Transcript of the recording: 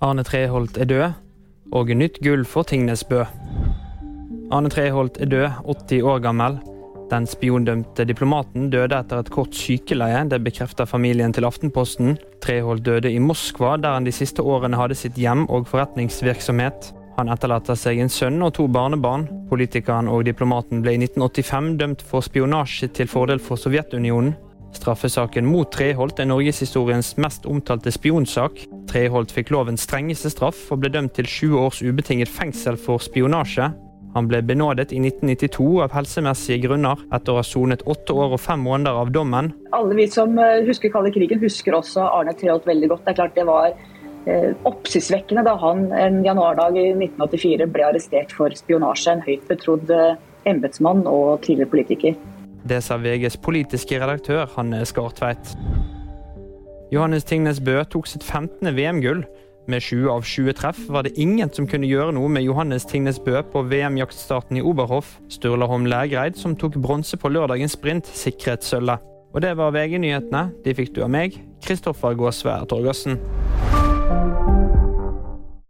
Arne Treholt er død, og nytt gull for Tingnesbø. Arne Treholt er død, 80 år gammel. Den spiondømte diplomaten døde etter et kort sykeleie, det bekrefter familien til Aftenposten. Treholt døde i Moskva, der han de siste årene hadde sitt hjem og forretningsvirksomhet. Han etterlater seg en sønn og to barnebarn. Politikeren og diplomaten ble i 1985 dømt for spionasje til fordel for Sovjetunionen. Straffesaken mot Treholt er norgeshistoriens mest omtalte spionsak. Treholt fikk lovens strengeste straff og ble dømt til sju års ubetinget fengsel for spionasje. Han ble benådet i 1992 av helsemessige grunner, etter å ha sonet åtte år og fem måneder av dommen. Alle vi som eh, husker kalde krigen, husker også Arne Treholt veldig godt. Det er klart det var eh, oppsiktsvekkende da han en januardag i 1984 ble arrestert for spionasje. En høyt betrodd eh, embetsmann og tidligere politiker. Det sa VGs politiske redaktør Hanne Skartveit. Johannes Tingnes Bø tok sitt 15. VM-gull. Med 20 av 20 treff var det ingen som kunne gjøre noe med Johannes Tingnes Bø på VM-jaktstarten i Oberhof. Sturla Holm Lægreid, som tok bronse på lørdagens sprint, sikret sølvet. Og det var VG-nyhetene. De fikk du av meg, Kristoffer Gåsvær Torgersen.